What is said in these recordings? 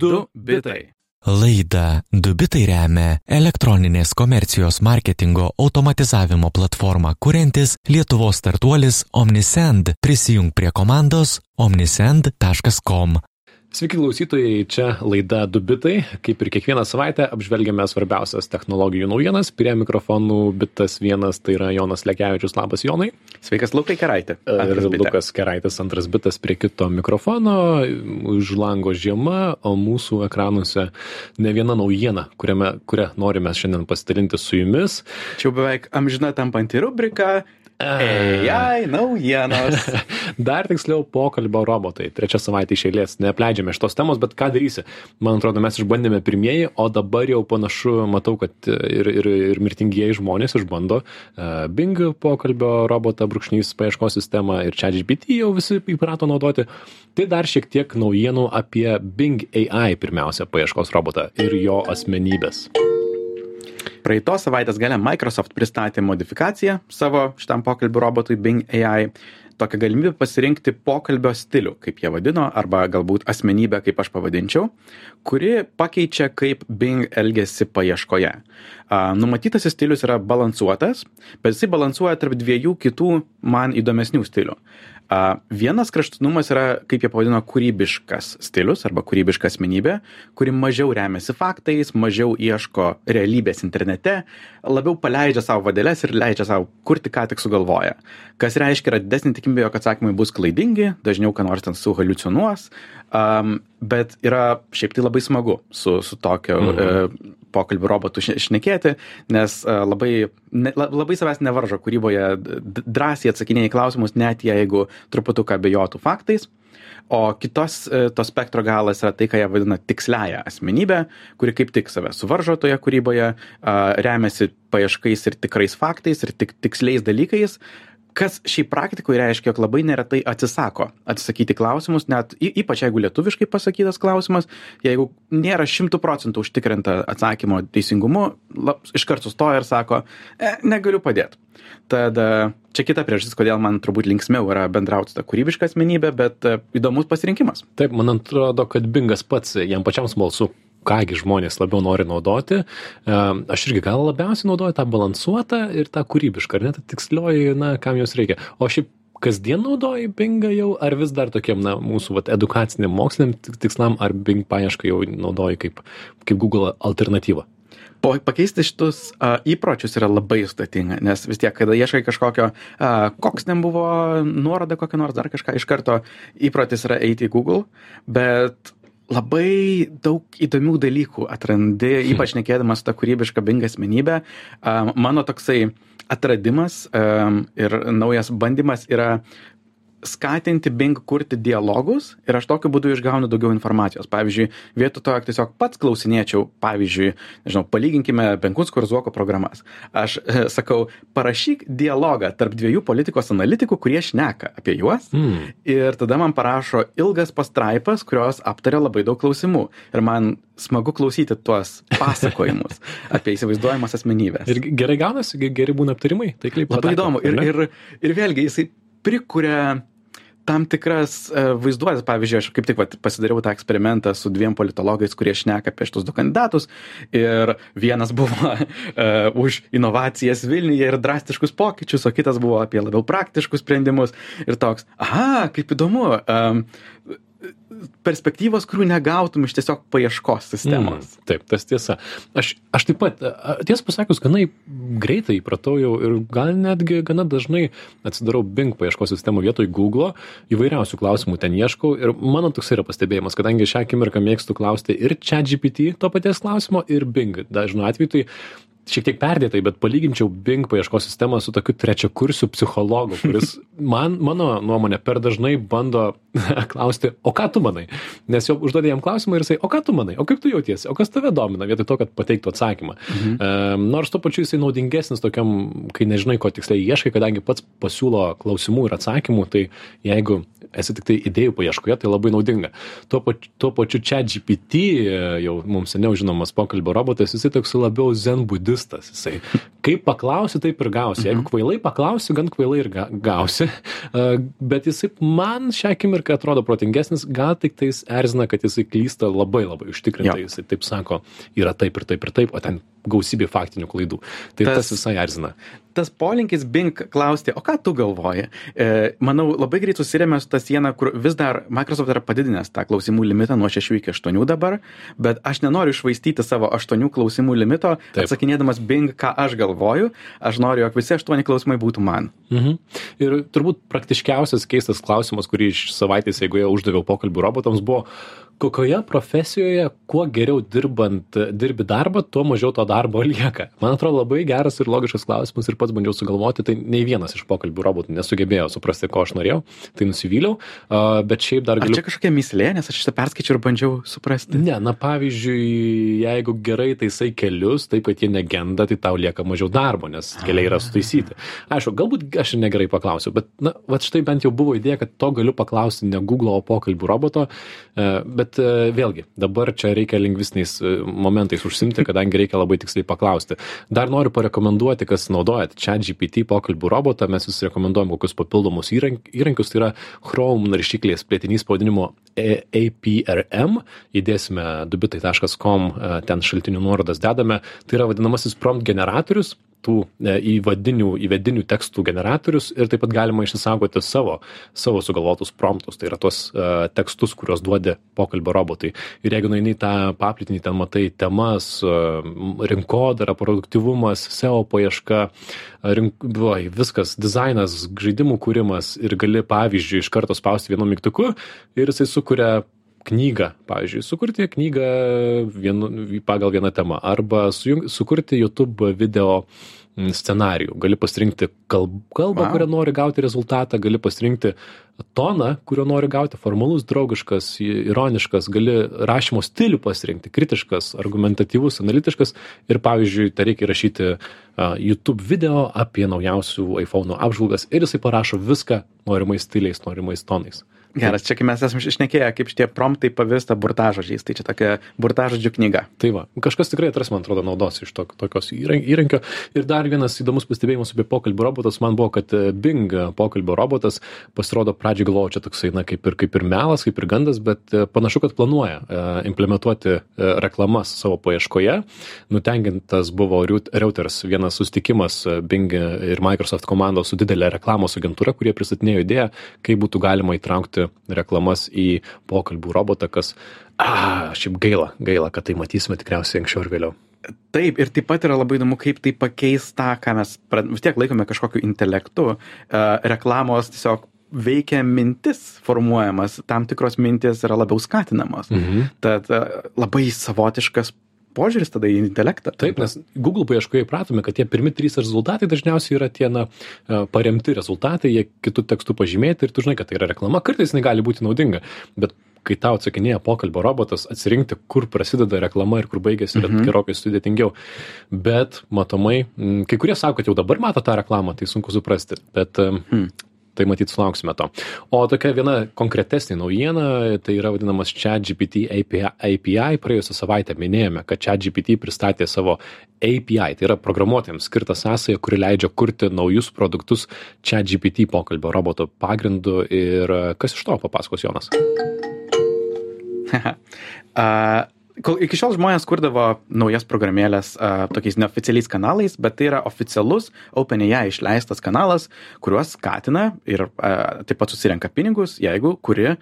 Du bitai. Laida Dubitai remia elektroninės komercijos marketingo automatizavimo platformą kuriantis Lietuvos startuolis Omnisend. Prisijung prie komandos omnisend.com. Sveiki klausytojai, čia laida Dubitai. Kaip ir kiekvieną savaitę apžvelgiame svarbiausias technologijų naujienas. Prie mikrofonų bitas vienas tai yra Jonas Lekevičius, labas Jonai. Sveikas Lukai Keraitė. Ir Lukas Keraitis, antras bitas prie kito mikrofono. Už lango žiema, o mūsų ekranuose ne viena naujiena, kuriame, kurią norime šiandien pasidalinti su jumis. Čia jau beveik amžina tampanti rubrika AI naujienos. Dar tiksliau pokalbio robotai. Trečia savaitė iš eilės. Neapleidžiame šitos temos, bet ką darysi? Man atrodo, mes išbandėme pirmieji, o dabar jau panašu, matau, kad ir, ir, ir mirtingieji žmonės išbando uh, Bing pokalbio robotą, brūkšnys paieškos sistemą ir čia GPT jau visi įprato naudoti. Tai dar šiek tiek naujienų apie Bing AI pirmiausia paieškos robotą ir jo asmenybės. Praeitos savaitės gale Microsoft pristatė modifikaciją savo šitam pokalbių robotui Bing AI. Tokią galimybę pasirinkti pokalbio stilių, kaip jie vadino, arba galbūt asmenybę, kaip aš pavadinčiau, kuri pakeičia, kaip Bing elgesi paieškoje. Numatytasis stilius yra balansuotas, bet jisai balansuoja tarp dviejų kitų man įdomesnių stilių. Vienas kraštutinumas yra, kaip jie pavadino, kūrybiškas stilius arba kūrybiška asmenybė, kuri mažiau remiasi faktais, mažiau ieško realybės internete, labiau paleidžia savo vadelės ir leidžia savo kurti, ką tik sugalvoja. Kas reiškia, yra didesnė tikimybė, jog atsakymai bus klaidingi, dažniau ką nors ten suhaliucinuos, um, bet yra šiaip tai labai smagu su, su tokiu mhm. uh, pokalbių robotų šnekėti, nes uh, labai, ne, labai savęs nevaržo kūryboje, drąsiai atsakinėja į klausimus, net jeigu truputuką abejotų faktais. O kitos e, to spektro galas yra tai, ką jie vadina tiksliaja asmenybė, kuri kaip tik save suvaržo toje kūryboje, remiasi paieškais ir tikrais faktais ir tik tiksliais dalykais, kas šiaip praktikoj reiškia, jog labai neretai atsisako atsakyti klausimus, net ypač jeigu lietuviškai pasakytas klausimas, jeigu nėra šimtų procentų užtikrinta atsakymo teisingumu, lab, iškart sustoja ir sako, e, negaliu padėti. Tad e, čia kita priežastis, kodėl man turbūt linksmiau yra bendrauti tą kūrybišką asmenybę, bet e, įdomus pasirinkimas. Taip, man atrodo, kad Bingas pats jam pačiam smalsu kągi žmonės labiau nori naudoti. Aš irgi gal labiausiai naudoju tą balansuotą ir tą kūrybišką, ar ne, tą tikslioji, na, kam jos reikia. O šiaip kasdien naudoji Bingą jau, ar vis dar tokiem, na, mūsų vat, edukaciniam moksliniam tikslam, ar Bing paiešką jau naudoji kaip, kaip Google alternatyvą? Po, pakeisti šitus uh, įpročius yra labai sudėtinga, nes vis tiek, kada ieškai kažkokio, uh, koks ten buvo nuoroda kokia nors, dar kažką, iš karto įprotis yra eiti į Google, bet labai daug įdomių dalykų atrandi, ypač nekėdamas tą kūrybišką bingą asmenybę. Mano toksai atradimas ir naujas bandymas yra skatinti Bing kurti dialogus ir aš tokiu būdu išgaunu daugiau informacijos. Pavyzdžiui, vietoj to, jog tiesiog pats klausinėčiau, pavyzdžiui, nežinau, palyginkime Benkunsko ir Zuoko programas. Aš e, sakau, parašyk dialogą tarp dviejų politikos analitikų, kurie šneka apie juos mm. ir tada man parašo ilgas pastraipas, kurios aptaria labai daug klausimų. Ir man smagu klausyti tuos pasakojimus apie įsivaizduojamas asmenybės. Ir gerai gaunasi, geri būna aptarimai. Tai kaip labai įdomu. Ir, ir, ir vėlgi jisai prikuria tam tikras e, vaizduotės. Pavyzdžiui, aš kaip tik vat, pasidariau tą eksperimentą su dviem politologais, kurie šneka apie šitus du kandidatus. Ir vienas buvo uh, už inovacijas Vilniuje ir drastiškus pokyčius, o kitas buvo apie labiau praktiškus sprendimus. Ir toks, aha, kaip įdomu. Um, perspektyvos, kurių negautum iš tiesiog paieškos sistemos. Mm, taip, tas tiesa. Aš, aš taip pat, tiesą pasakius, gana greitai įpratau jau ir gal netgi gana dažnai atsidarau Bing paieškos sistemų vietoj Google, įvairiausių klausimų ten ieškau ir mano toks yra pastebėjimas, kadangi šią akimirką mėgstu klausti ir chat GPT to paties klausimo ir Bing. Dažnu atveju tai šiek tiek perdėtai, bet palyginčiau Bing paieškos sistemą su tokiu trečiakursiu psichologu, kuris man, mano nuomonė, per dažnai bando klausti, o ką tu manai? Nes jau užduodė jam klausimą ir jisai, o ką tu manai, o kaip tu jautiesi, o kas tave domina, vietoj to, kad pateiktų atsakymą. Mhm. Um, nors tuo pačiu jisai naudingesnis tokiam, kai nežinai, ko tiksliai ieškai, kadangi pats pasiūlo klausimų ir atsakymų, tai jeigu esi tik tai idėjų paieškoje, tai labai naudinga. Tuo, pač, tuo pačiu čia GPT, jau mums seniau žinomas pokalbio robotas, jisai toks labiau zen budistas. Jisai kaip paklausi, taip ir gausi. Jeigu Mhm. kvailai paklausi, gan kvailai ir ga, gausi. Uh, bet jisai man šią akimirką atrodo protingesnis, gal tik tais erzina, kad jisai klysta labai labai užtikrintai. Jisai taip sako, yra taip ir taip ir taip, o ten gausybė faktinių klaidų. Tai Tas- tas visai erzina. Tas polinkis Bing klausti, o ką tu galvoji? E, manau, labai greit susirėmė su tą sieną, kur vis dar Microsoft yra padidinęs tą klausimų limitą nuo 6 iki 8 dabar, bet aš nenoriu išvaistyti savo 8 klausimų limito, Taip. Atsakinėdamas Bing, ką aš galvoju, aš noriu, jog visi 8 klausimai būtų man. Mhm. Ir turbūt praktiškiausias keistas klausimas, kurį iš savaitės eigoje uždaviau pokalbių robotams, buvo, kokioje profesijoje, kuo geriau dirbant, dirbi darbą, tuo mažiau to darbo lieka. Man atrodo labai geras ir logiškas klausimas ir pats bandžiau sugalvoti, tai nei vienas iš pokalbių robotų nesugebėjo suprasti, ko aš norėjau, tai nusivyliau, a, bet šiaip dar Ar galiu čia kažkokia mislė, nes aš šitą perskaičiau ir bandžiau suprasti. Ne, na pavyzdžiui, jeigu gerai taisai kelius, taip kad jie negenda, tai tau lieka mažiau darbo, nes keliai yra sutaisyti. Aišku, galbūt aš ir negerai paklausiau, bet, na, va štai bent jau buvo idėja, kad to galiu paklausti ne Google, o pokalbių roboto, e, bet e, vėlgi, dabar čia reikia lingvistiniais e, momentais užsimti, kadangi reikia labai tiksliai paklausti. Dar noriu parekomenduoti, kas naudojat čia GPT pokalbių robotą, mes vis rekomenduojam kokius papildomus įrank- įrankius, tai yra Chrome naršyklės plėtinys pavadinimu E- APRM, įdėsime dubitai.com, e, ten šaltinių nuorodas dedame, tai yra vadinamasis prompt generatorius, tų e, įvadinių, įvedinių tekstų generatorius ir taip pat galima išsisaugoti savo, savo sugalvotus promptus, tai yra tos uh, tekstus, kuriuos duodi pokalbio robotai. Ir jeigu nueini tą paplitinį, ten matai temas, uh, rinkodara, produktivumas, SEO paieška, rink, oi, viskas, dizainas, žaidimų kūrimas ir gali, pavyzdžiui, iš karto spausti vienu mygtuku ir jisai sukuria knygą, pavyzdžiui, sukurti knygą vienu, pagal vieną temą arba sujung, sukurti YouTube video mm, scenarijų. Gali pasirinkti kalb, kalbą, Wow. kurią nori gauti rezultatą, gali pasirinkti toną, kurio nori gauti, formalus, draugiškas, ironiškas, gali rašymo stilių pasirinkti, kritiškas, argumentatyvus, analitiškas ir, pavyzdžiui, tai reikia rašyti uh, YouTube video apie naujausių iPhone apžvalgas ir jisai parašo viską norimais stiliais, norimais tonais. Geras, čia kai mes esame išnekėję, kaip šitie promptai pavirsta burtažodžiais, tai čia tokia burtažodžių knyga. Tai va, kažkas tikrai atras, man atrodo, naudos iš to, tokios įran- įrankio. Ir dar vienas įdomus pastebėjimas apie pokalbio robotus man buvo, kad e, Bing pokalbio robotas pasirodo pradžioj galvojau, čia toksai, na, kaip ir, kaip ir melas, kaip ir gandas, bet e, panašu, kad planuoja e, implementuoti reklamas savo paieškoje. Nutengintas buvo Reut- Reuters vienas sustikimas Bing ir Microsoft komandos su didelė reklamos agentūra, kurie pristatinėjo idėją, kaip būtų galima įtraukti reklamas į pokalbių robotą, kas, a, šiaip gaila, gaila, kad tai matysime tikriausiai anksčiau ir vėliau. Taip, ir taip pat yra labai įdomu, kaip tai pakeis tą, ką mes vis tiek laikome kažkokiu intelektu. Reklamos tiesiog veikia mintis formuojamas, tam tikros mintis yra labiau skatinamos. Mhm. Tad labai savotiškas požiūris tada į intelektą. Taip, nes Google paieškoje įpratome, kad tie pirmi trys rezultatai dažniausiai yra tie na, e, paremti rezultatai, jie kitų tekstų pažymėti ir tu žinai, kad tai yra reklama. Kartais jinai gali būti naudinga, bet kai tau atsakinėja pokalbio robotas, atsirinkti, kur prasideda reklama ir kur baigėsi, yra Mhm. gerokai sudėtingiau. Bet matomai, kai kurie sako, kad jau dabar mato tą reklamą, tai sunku suprasti, bet em, Hmm. Tai matyt sulauksime to. O tokia viena konkretesnė naujiena, tai yra vadinamas ChatGPT API. API. Praėjusią savaitę minėjome, kad ChatGPT pristatė savo API, tai yra programuotėms skirta sąsaja, kuri leidžia kurti naujus produktus ChatGPT pokalbio roboto pagrindu ir kas iš to papasakos Jonas. A, kol iki šiol žmonės kurdavo naujas programėlės a, tokiais neoficialiais kanalais, bet tai yra oficialus OpenAI išleistas kanalas, kuriuos skatina ir a, taip pat susirenka pinigus, jeigu kuri a,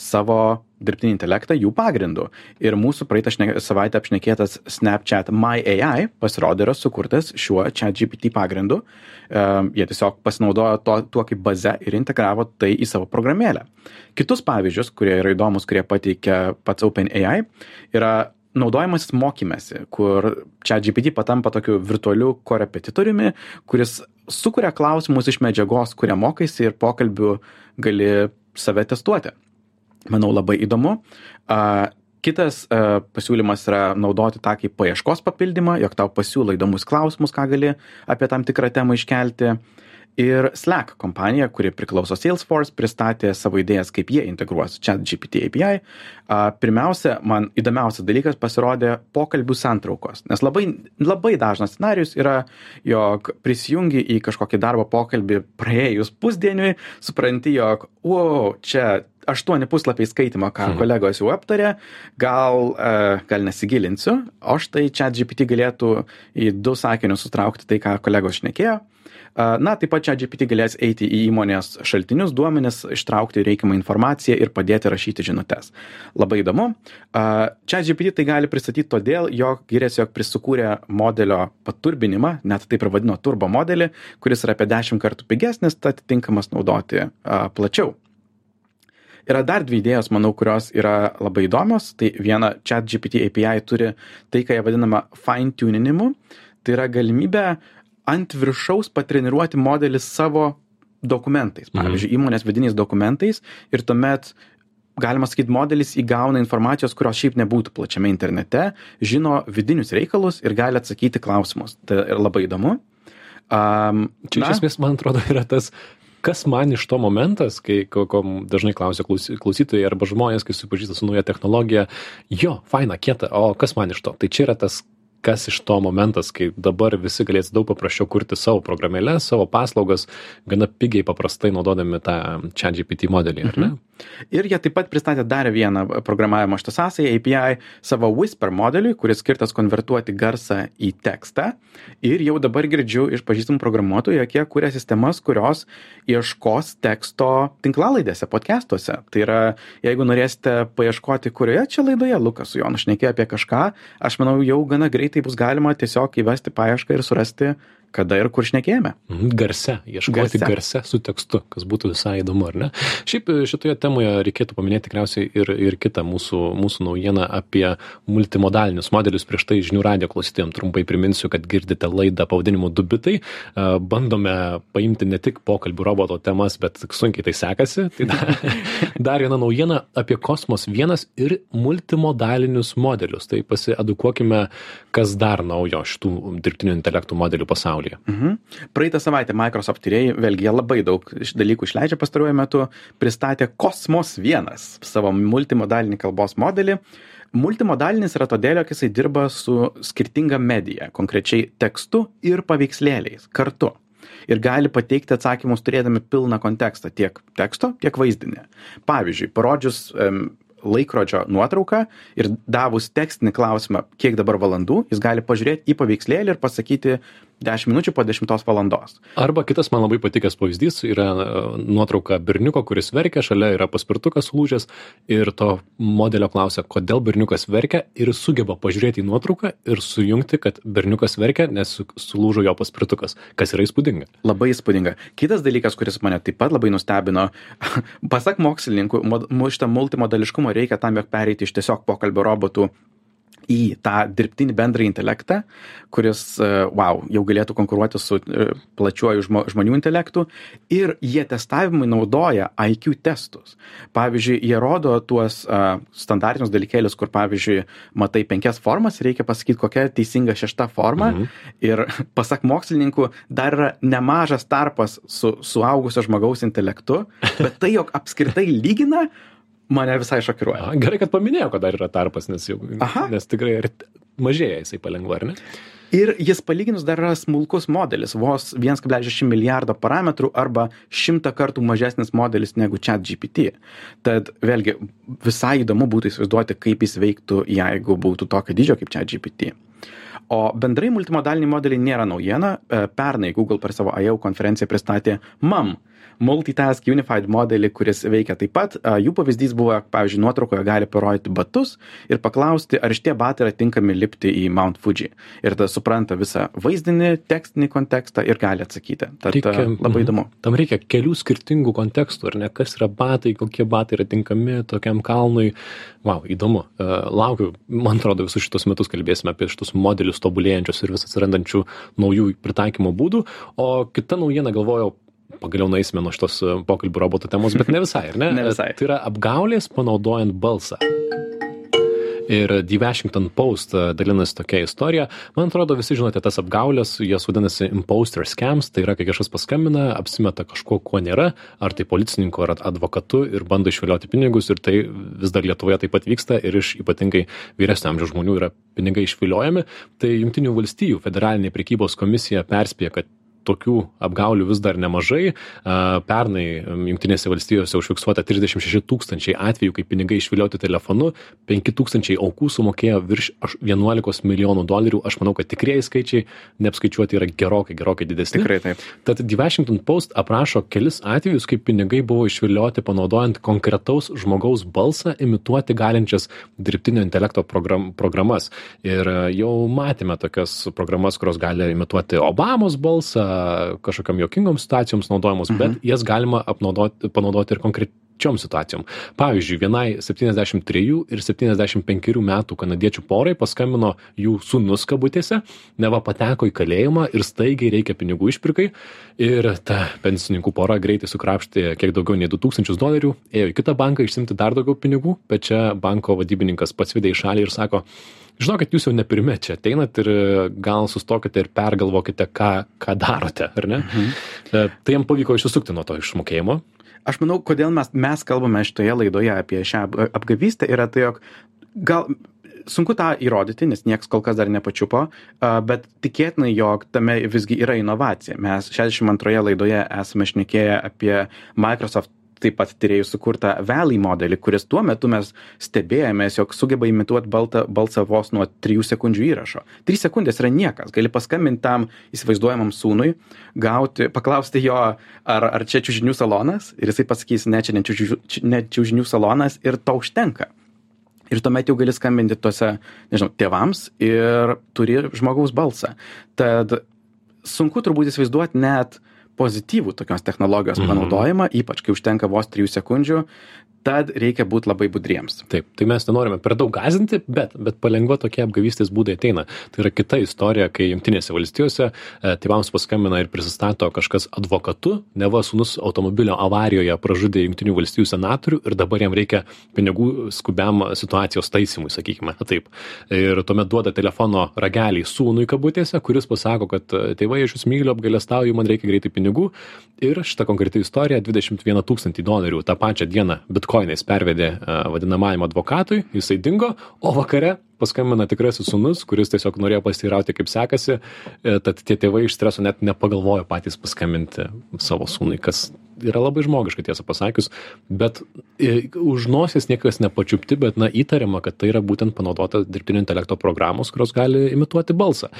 savo dirbtinį intelektą jų pagrindu. Ir mūsų praeitą šne, savaitę apšnekėtas Snapchat MyAI pasirodė yra sukurtas šiuo ChatGPT pagrindu. Um, jie tiesiog pasinaudojo to, tuo kaip baze ir integravo tai į savo programėlę. Kitus pavyzdžius, kurie yra įdomus, kurie pateikia pats OpenAI, yra naudojimasis mokymėsi, kur čia GPT patampa tokiu virtualiu korepetitoriumi, kuris sukuria klausimus iš medžiagos, kurią mokaisi ir pokalbių gali save testuoti. Manau, labai įdomu. A, Kitas a, pasiūlymas yra naudoti tą kaip paieškos papildymą, jog tau pasiūlo įdomus klausimus, ką gali apie tam tikrą temą iškelti. Ir slack kompanija kuri priklauso salesforce pristatė savo idėjas kaip jie integruos chatgpt api a pirmiausia man įdomiausias dalykas pasirodė pokalbių santraukos nes labai labai dažnas scenarijus yra jog prisijungi į kažkokį darbo pokalbį praėjus pusdieniui supranti jog vau čia aštuoni puslapiai skaitymo ką Mhm. kolegos jau aptarė gal e, gal nesigilinsiu. O štai chatgpt galėtų į du sakinius sutraukti tai ką kolegos šnekėjo na taip pat chatgpt galės eiti į įmonės šaltinius duomenis ištraukti reikiamą informaciją ir padėti rašyti žinutes. Labai įdomu. A, chatgpt tai gali pristatyti todėl jog giriasi jog prisukūrė modelio paturbinimą net taip ir vadino turbo modelį kuris yra apie dešimt kartų pigesnis tad tinkamas naudoti plačiau. Yra dar dvi idėjos manau kurios yra labai įdomios. Tai viena chatgpt api turi tai ką jie vadinama fine tuninimu tai yra galimybė ant viršaus patreniruoti modelį savo dokumentais. Pavyzdžiui įmonės vidiniais dokumentais ir tuomet galima sakyt modelis įgauna informacijos kurios šiaip nebūtų plačiame internete žino vidinius reikalus ir gali atsakyti klausimus. Tai yra labai įdomu. Am, Čia na, iš esmės, man atrodo, yra tas, kas man iš to momentas, kai ko, ko dažnai klausia klausy- klausytojai arba žmonės, kai supažįsta su nauja technologija, jo, faina, kieta, o kas man iš to? Tai čia yra tas, kas iš to momentas, kai dabar visi galės daug paprasčiau kurti savo programėlės, savo paslaugas, gana pigiai paprastai naudodami tą čia GPT modelį, ar ne? Ir jie taip pat pristatė dar vieną programavimo šitą sąsąją API savo Whisper modeliui, kuris skirtas konvertuoti garsą į tekstą. Ir jau dabar girdžiu iš pažįstamų programuotojų, jog jie kūrė sistemas, kurios ieškos teksto tinklalaidėse, podcastuose. Tai yra, jeigu norėsite paieškoti, kurioje čia laidoje Lukas su Jonu šnekėjo apie kažką, aš manau, jau gana greitai bus galima tiesiog įvesti paiešką ir surasti, kada ir kur šnekėjome. Mhm, Garse, ieškoti Garse. garse. su tekstu, kas būtų visai įdomu, ar ne? Šiaip e, šitoje temoje reikėtų paminėti tikriausiai ir, ir kitą mūsų, mūsų naujieną apie multimodalinius modelius. Prieš tai žinių radio klausytėjom trumpai priminsiu, kad girdite laidą pavadinimu Dubitai. E, Bandome paimti ne tik pokalbių roboto temas, bet sunkiai tai sekasi. Tai dar, dar viena naujiena apie Kosmos vienas ir multimodalinius modelius. Tai pasiedukuokime, kas dar naujo šitų dirbtinio intelektų modelių pasaulyje. Mhm. Praeitą savaitę Microsoft tyrėjai, vėlgi jie labai daug dalykų išleidžia pastaruoju metu, pristatė Cosmos 1 savo multimodalinį kalbos modelį. Multimodalinis yra todėl, jog jisai dirba su skirtinga medija, konkrečiai tekstu ir paveikslėliais kartu. Ir gali pateikti atsakymus turėdami pilną kontekstą tiek teksto, tiek vaizdinį. Pavyzdžiui, parodžius um, laikrodžio nuotrauką ir davus tekstinį klausimą, kiek dabar valandų, jis gali pažiūrėti į paveikslėlį ir pasakyti 10 minučių po 10 valandos. Arba kitas man labai patikęs pavyzdys yra e, nuotrauka berniuko, kuris verkia, šalia yra paspirtukas lūžęs ir to modelio klausia, kodėl berniukas verkia ir sugeba pažiūrėti į nuotrauką ir sujungti, kad berniukas verkia, nes su- sulūžo jo paspirtukas, kas yra įspūdinga. Labai įspūdinga. Kitas dalykas, kuris mane taip pat labai nustebino, pasak mokslininkų, šitą multimodališkumą reikia tam, jog pereiti iš tiesiog pokalbio robotų į tą dirbtinį bendrą intelektą, kuris, e, wow, jau galėtų konkuruoti su e, plačiuoju žmo, žmonių intelektu. Ir jie testavimui naudoja IQ testus. Pavyzdžiui, jie rodo tuos uh, standartinius dalykėlius, kur, pavyzdžiui, matai penkias formas reikia pasakyti, kokia teisinga šešta forma. Mhm. Ir pasak mokslininkų, dar yra nemažas tarpas su suaugusio žmogaus intelektu, bet tai, jog apskritai lygina, mane visai šokiruoja. A, Gerai, kad paminėjau, kad dar yra tarpas, nes, jau, Aha. nes tikrai mažėja jisai palengva, ar ne? Ir jis palyginus dar yra smulkus modelis, vos 1,6 milijardo parametrų arba 100 kartų mažesnis modelis negu ChatGPT. Tad vėlgi visai įdomu būtų įsivaizduoti, kaip jis veiktų, jeigu būtų tokio dydžio kaip ChatGPT. O bendrai multimodaliniai modeliai nėra naujiena. E, Pernai Google per savo IO konferenciją pristatė MAM Multitask Unified modelį, kuris veikia taip pat. Jų pavyzdys buvo, pavyzdžiui, nuotraukoje gali parodyti batus ir paklausti, ar šitie batai yra tinkami lipti į Mount Fuji. Ir tada supranta visą vaizdinį, tekstinį kontekstą ir gali atsakyti. Tad Reikia, labai mhm. įdomu. Tam reikia kelių skirtingų kontekstų, ar ne? Kas yra batai, kokie batai yra tinkami tokiam kalnui. Wow, įdomu. Laukiu, man atrodo, visus šitos metus kalbėsime apie šitus modelius tobulėjančius ir vis atsirandančių naujų pritaikymo būdų. O kita naujiena galvojau, pagaliau naisime nuo šitos e, pokalbių robotų temos, bet ne visai, ar ne? Ne visai. Tai yra apgaulės panaudojant balsą. Ir The Washington Post e, dalinasi tokia istorija. Man atrodo, visi žinote tas apgaulės, jos vadinasi imposter scams, tai yra, kai kažkas paskambina, apsimeta kažko, ko nėra, ar tai policininku, ar advokatu ir bando išvilioti pinigus ir tai vis dar Lietuvoje taip pat vyksta ir iš ypatingai vyresnio amžiaus žmonių yra pinigai išviliojami. Tai Junktinių valstijų federalinė prekybos komisija perspėja, kad tokių apgaulių vis dar nemažai. Pernai Junktinėse valstijose užfiksuota 36 tūkstančiai atvejų, kai pinigai išvilioti telefonu, 5 tūkstančiai aukų sumokėjo virš 11 milijonų dolerių. Aš manau, kad tikrieji skaičiai neapskaičiuoti yra gerokai, gerokai didesni. Tikrai taip. Tad The Washington Post aprašo kelis atvejus, kai pinigai buvo išvilioti panaudojant konkretaus žmogaus balsą imituoti galinčias dirbtinio intelekto program, programas. Ir jau matėme tokias programas, kurios gali imituoti Obamos balsą, kažkokiam juokingom situacijoms naudojamos, mhm. bet jas galima apnaudoti, panaudoti ir konkrečiom situacijom. Pavyzdžiui, vienai 73 ir 75 metų kanadiečių porai paskambino jų sunus kabutėse, neva pateko į kalėjimą ir staigiai reikia pinigų išpirkai ir ta pensininkų pora greitai sukrapštė kiek daugiau nei 2000 dolerių, ėjo į kitą banką išsimti dar daugiau pinigų, bet čia banko vadybininkas pats vidai į šalį ir sako, žinokit, jūs jau ne pirmie čia ateinat ir gal sustokite ir pergalvokite, ką, ką darote, ar ne? Mhm. E, tai jam pavyko išsisukti nuo to išmokėjimo. Aš manau, kodėl mes, mes kalbame šitoje laidoje apie šią apgavystę, yra tai, jog gal sunku tą įrodyti, nes niekas kol kas dar nepačiupo, bet tikėtina, jog tame visgi yra inovacija. Mes 62 laidoje esame šnekėję apie Microsoft taip pat tyrėjų sukurtą Valley modelį, kuris tuo metu mes stebėjomės, jog sugeba imituoti baltą, balsą vos nuo 3 sekundžių įrašo. 3 sekundės yra niekas. Gali paskambinti tam įsivaizduojamam sūnui, gauti, paklausti jo, ar, ar čia čiūžinių salonas ir jisai pasakys, ne, čia ne čiūžinių salonas ir to užtenka. Ir tuomet jau gali skambinti tuose, nežinau, tėvams ir turi žmogaus balsą. Tad sunku turbūt įsivaizduoti net pozityvų tokios technologijos mhm. panaudojimą, ypač kai užtenka vos trijų sekundžių, tad reikia būti labai budriems. Taip, tai mes nenorime per daug gazinti, bet, bet palengva tokie apgavystės būdai ateina. Tai yra kita istorija, kai Junktinėse valstijose e, tėvams paskambina ir prisistato kažkas advokatu, neva sunus automobilio avarijoje pražudė Junktinių valstijų senatorių ir dabar jam reikia pinigų skubiam situacijos taisymui, sakykime. Taip. Ir tuomet duoda telefono ragelį sūnui kabutėse, kuris pasako, kad e, tėvai iš jūs myliu, apgalėstauju, man reikia greitai pinigų. Ir šita konkreti istorija 21 tūkstantį dolerių tą pačią dieną bitcoin bitkoinais pervedė e, vadinamajam advokatui, jisai dingo, o vakare paskambina tikrasis sunus, kuris tiesiog norėjo pasiteirauti, kaip sekasi, e, tad tie tėvai iš streso net nepagalvojo patys paskambinti savo sūnui, kas yra labai žmogiška, tiesą pasakius, bet e, už nosies niekas nepačiupti, bet na įtariama, kad tai yra būtent panaudota dirbtinio intelekto programos, kurios gali imituoti balsą.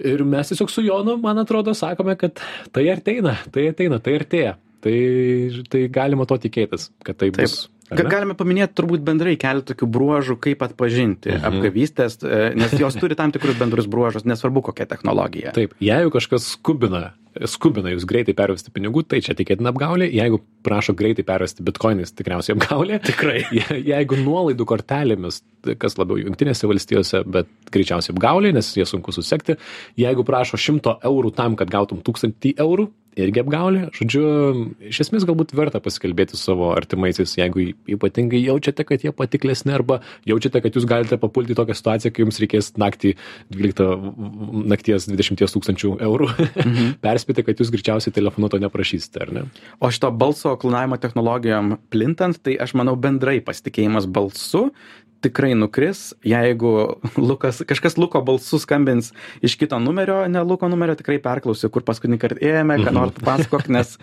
Ir mes tiesiog su Jonu, man atrodo, sakome, kad tai ateina, tai ateina, tai artėja tai tai galima to tikėtis kad tai bus Ga galime paminėti turbūt bendrai keletą tokių bruožų, kaip atpažinti mhm. apgavystės, e, nes jos turi tam tikrus bendrus bruožus, nesvarbu kokia technologija. Taip, jeigu kažkas skubina, skubina jūs greitai pervesti pinigų, tai čia tikėtina apgaulė, jeigu prašo greitai pervesti bitkoinais, tikriausiai apgaulė. Tikrai. Je, jeigu nuolaidų kortelėmis, kas labiau jungtinėse valstijose, bet greičiausiai apgaulė, nes jie sunku susekti, jeigu prašo 100 eurų tam, kad gautum 1000 eurų, irgi apgaulė. Žodžiu, iš esmės galbūt verta pasikalbėti su savo artimaisiais, jeigu ypatingai jaučiate, kad jie patiklesni arba jaučiate, kad jūs galite papulti tokią situaciją, kai jums reikės naktį 12 nakties 20 tūkstančių eurų. Mhm. Perspėti, kad jūs greičiausiai telefonu to neprašysite, ar ne? O šito balso klonavimo technologijom plintant, tai aš manau bendrai pasitikėjimas balsu tikrai nukris jeigu lukas kažkas luko balsu skambins iš kito numerio ne luko numerio tikrai perklausiu kur paskutinįkart ėjome ką nors papasakok nes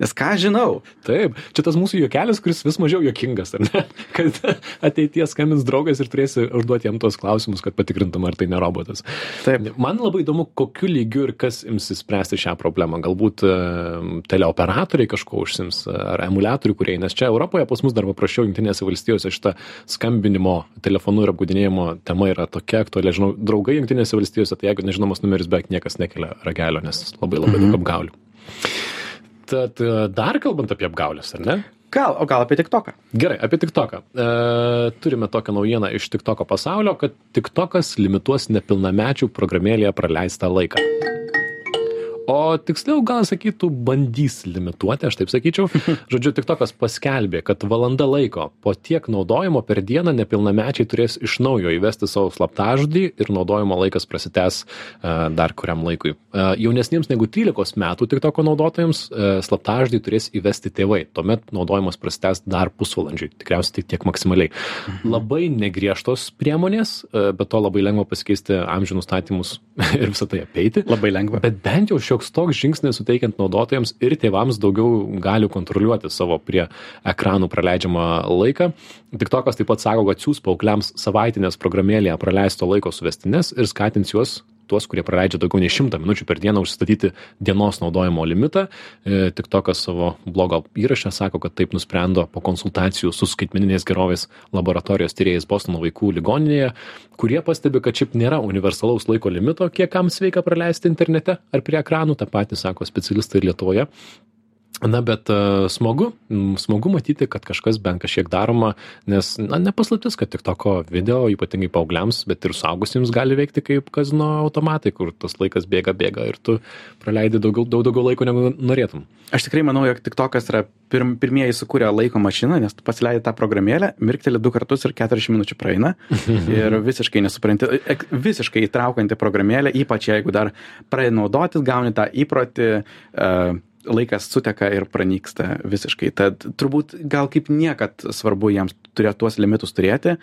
nes ką žinau. Taip čia tas mūsų juokelis kuris vis mažiau juokingas ar ne? Kad ateityje skambins draugas ir turėsi užduoti jam tuos klausimus kad patikrintum ar tai ne robotas. Taip. Man labai įdomu kokiu lygiu ir kas imsis spręsti šią problemą. Galbūt e, teleoperatoriai kažkuo užsiims ar emuliatorių kūrėjai nes čia europoje pas mus dar paprasčiau jungtinėse valstijose šita skambinimo telefonu ir apgaudinėjimo tema yra tokia aktuali. Žinau, draugai jungtinėse valstijose, tai jeigu nežinomas numeris, beveik niekas nekelia ragelio, nes labai labai daug mhm. apgaulių. Tad e, dar kalbant apie apgaulės, ar ne? Gal, o gal apie TikToką? Gerai, apie TikToką. E, turime tokią naujieną iš TikToko pasaulio, kad TikTokas limituos nepilnamečių programėlėje praleistą laiką. O tiksliau gal sakytų bandys limituoti, aš taip sakyčiau. Žodžiu, tik tokas paskelbė, kad valanda laiko po tiek naudojimo per dieną nepilnamečiai turės iš naujo įvesti savo slaptažodį ir naudojimo laikas prasitęs uh, dar kuriam laikui. Uh, jaunesniems negu 13 metų tik toko naudotojams uh, slaptažodį turės įvesti tėvai. Tuomet naudojimas prasitęs dar pusvalandžiui. Tikriausiai tik tiek maksimaliai. Mhm. Labai negriežtos priemonės, bet to labai lengva pasikeisti amžių nustatymus ir visą tai apeiti. Labai lengva. Bet bent jau šioks toks žingsnis suteikiant naudotojams ir tėvams daugiau galių kontroliuoti savo prie ekranų praleidžiamą laiką. Tik tokas taip pat sako, kad siūs paaugliams savaitinės programėlėje praleisto laiko suvestinės ir skatins juos tuos, kurie praleidžia daugiau nei 100 minučių per dieną užsistatyti dienos naudojimo limitą. E, tik tokas savo blogo įrašę sako, kad taip nusprendo po konsultacijų su skaitmeninės gerovės laboratorijos tyrėjais Bostono vaikų ligoninėje, kurie pastebi, kad šiaip nėra universalaus laiko limito, kiek kam sveika praleisti internete ar prie ekranų, tą patį sako specialistai Lietuvoje na bet e, smagu smagu matyti kad kažkas bent kažkiek daroma nes na ne paslaptis kad tiktoko video ypatingai paaugliams bet ir suaugusiems gali veikti kaip kazino automatai kur tas laikas bėga bėga ir tu praleidi daugiau daug daugiau laiko negu norėtum. Aš tikrai manau jog tiktokas yra pirm pirmieji sukūrė laiko mašiną nes tu pasileidi tą programėlę mirkteli du kartus ir keturiasdešim minučių praeina. Ir visiškai nesupranti visiškai įtraukianti programėlė ypač jeigu dar pradedi naudotis gauni tą įprotį uh, laikas suteka ir pranyksta visiškai. Tad turbūt gal kaip niekad svarbu jiems turėti tuos limitus turėti.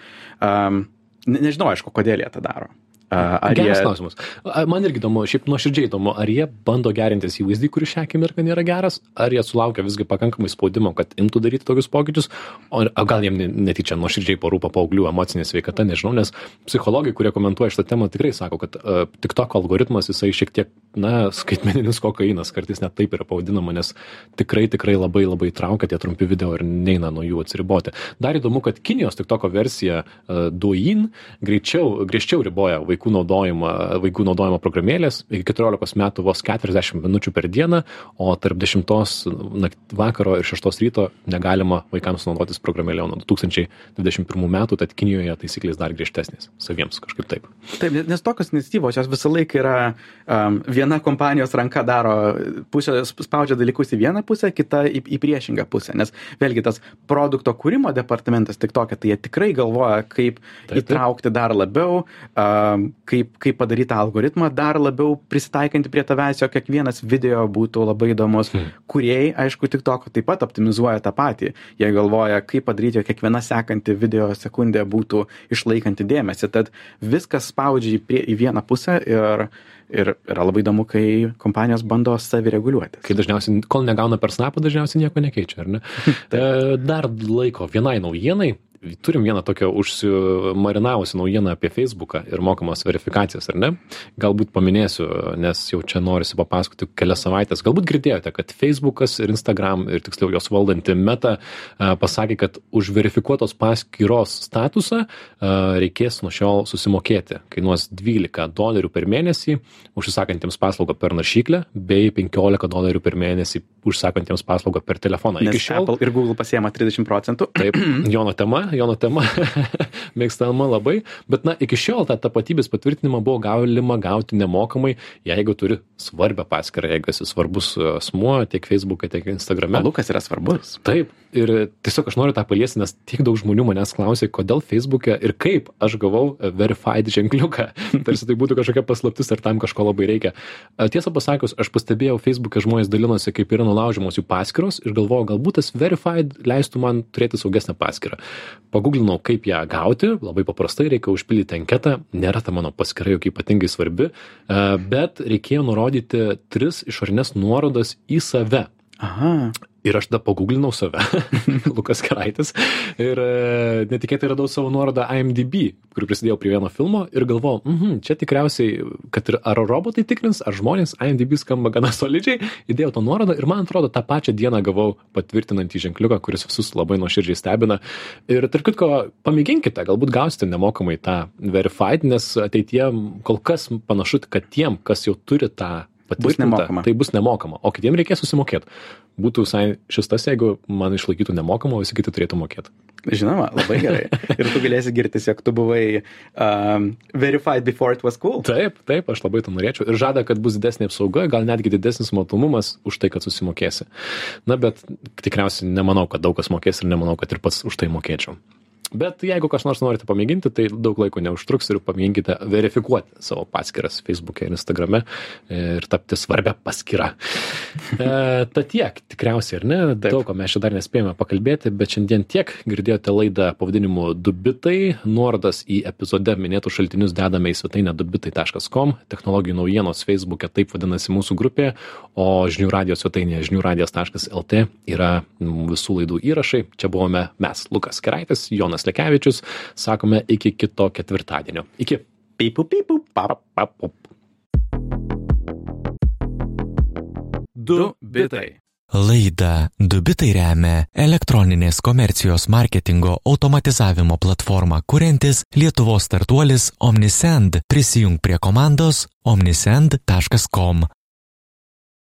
Um, nežinau, aišku, kodėl jie tą daro. Ar Geras jie... klausimas. Man irgi įdomu, šiaip nuoširdžiai įdomu, ar jie bando gerintis įvaizdį, kuris šią akimirką nėra geras, ar jie sulaukia visgi pakankamai spaudimo, kad imtų daryti tokius pokyčius, o gal jiem netyčia nuoširdžiai parūpa paauglių emocinė sveikata, nežinau, nes psichologai, kurie komentuoja šitą temą, tikrai sako, kad uh, tik toko algoritmas jisai šiek tiek, na, skaitmeninis kokainas, kartais net taip yra pavadinama, nes tikrai, tikrai labai labai traukia tie trumpi video ir neina nuo jų atsiriboti. Dar įdomu, kad Kinijos tik toko versija uh, Douyin greičiau, griežčiau riboja vaikų vaikų naudojimą, vaikų naudojimo programėlės iki 14 metų vos 40 minučių per dieną, o tarp 10 vakaro ir 6 ryto negalima vaikams naudotis programėlė nuo 2021 metų, tad Kinijoje taisyklės dar griežtesnės saviems kažkaip taip. Taip, nes tokios iniciatyvos jos visą laiką yra um, viena kompanijos ranka daro, pusė spaudžia dalykus į vieną pusę, kita į, į priešingą pusę, nes vėlgi tas produkto kūrimo departamentas tik tokia, tai jie tikrai galvoja, kaip taip, taip. įtraukti dar labiau, um, kaip kaip padaryt tą algoritmą dar labiau prisitaikantį prie tavęs jog kiekvienas video būtų labai įdomus. Hmm. kūrėjai aišku tiktoko taip pat optimizuoja tą patį. Jie galvoja kaip padaryt jog kiekviena sekanti video sekundė būtų išlaikanti dėmesį. Tad viskas spaudžia į prie į vieną pusę ir ir yra labai įdomu kai kompanijos bando savireguliuotis kai dažniausiai kol negauna per snapą dažniausiai nieko nekeičia ar ne e, dar laiko vienai naujienai turim vieną tokią užsimarinavusią naujieną apie Facebooką ir mokamas verifikacijas, ar ne? Galbūt paminėsiu, nes jau čia norisi papasakoti kelias savaitės. Galbūt girdėjote, kad Facebookas ir Instagram ir tiksliau jos valdanti meta pasakė, kad už verifikuotos paskyros statusą reikės nuo šiol susimokėti. Kainuos 12 dolerių per mėnesį užsisakantiems paslaugą per naršyklę bei 15 dolerių per mėnesį užsakantiems paslaugą per telefoną. Nes Iki šiol Apple ir Google pasiema 30 procentų. Taip, Jono tema, jono tema. Mėgstama labai. Bet na iki šiol tą tapatybės patvirtinimą buvo galima gauti nemokamai jeigu turi svarbią paskyrą jeigu esi svarbus asmuo tiek feisbuke tiek instagrame. Lukas yra svarbus. Taip. Ir tiesiog aš noriu tą paliesti nes tiek daug žmonių manęs klausė kodėl feisbuke ir kaip aš gavau verified ženkliuką. Tarsi tai būtų kažkokia paslaptis ar tam kažko labai reikia. Tiesą pasakius aš pastebėjau feisbuke žmonės dalinosi kaip yra nulaužiamos jų paskyros ir galvojau galbūt tas verified leistų man turėti saugesnę paskyrą. Paguglinau kaip ją gauti labai paprastai reikia užpildyti anketą nėra ta mano paskyra jokia ypatingai svarbi e, bet reikėjo nurodyti tris išorines nuorodas į save. Aha ir aš tada paguglinau save, Lukas Karaitis, ir e, netikėtai radau savo nuorodą IMDb, kur prisidėjau prie vieno filmo ir galvojau, mhm, čia tikriausiai, kad ir ar robotai tikrins, ar žmonės, IMDb skamba gana solidžiai, įdėjau tą nuorodą ir man atrodo, tą pačią dieną gavau patvirtinantį ženkliuką, kuris visus labai nuoširdžiai stebina. Ir tarp kitko, pamėginkite, galbūt gausite nemokamai tą verified, nes ateitie kol kas panašu, kad tiem, kas jau turi tą patvirtinta, nemokama. tai bus nemokama, o kitiems reikės susimokėti. Būtų visai šis tas, jeigu man išlaikytų nemokamą, visi kiti turėtų mokėti. Žinoma, labai gerai. Ir tu galėsi girtis, jog tu buvai um, verified before it was cool. Taip, taip, aš labai to norėčiau. Ir žada, kad bus didesnė apsauga, gal netgi didesnis matomumas už tai, kad susimokėsi. Na, bet tikriausiai nemanau, kad daug kas mokės ir nemanau, kad ir pats už tai mokėčiau. Bet jeigu kas nors norite pamėginti, tai daug laiko neužtruks ir pamėginkite verifikuoti savo paskyras Facebook'e ir Instagram'e ir tapti svarbia paskyra. E, ta tiek, tikriausiai, ar ne? Taip. Daug ko mes čia dar nespėjome pakalbėti, bet šiandien tiek girdėjote laidą pavadinimu Dubitai. Nuorodas į epizode minėtų šaltinius dedame į svetainę dubitai.com, technologijų naujienos Facebook'e taip vadinasi mūsų grupė, o žinių radijos svetainėje žiniųradijas.lt yra visų laidų įrašai. Čia buvome mes, Lukas Keraitis, Jonas. Jonas Lekevičius. Sakome iki kito ketvirtadienio. Iki. Pipu, pipu, pap, Pap, pap. du bitai. Laida Dubitai remia elektroninės komercijos marketingo automatizavimo platformą kuriantis Lietuvos startuolis Omnisend. Prisijung prie komandos omnisend.com.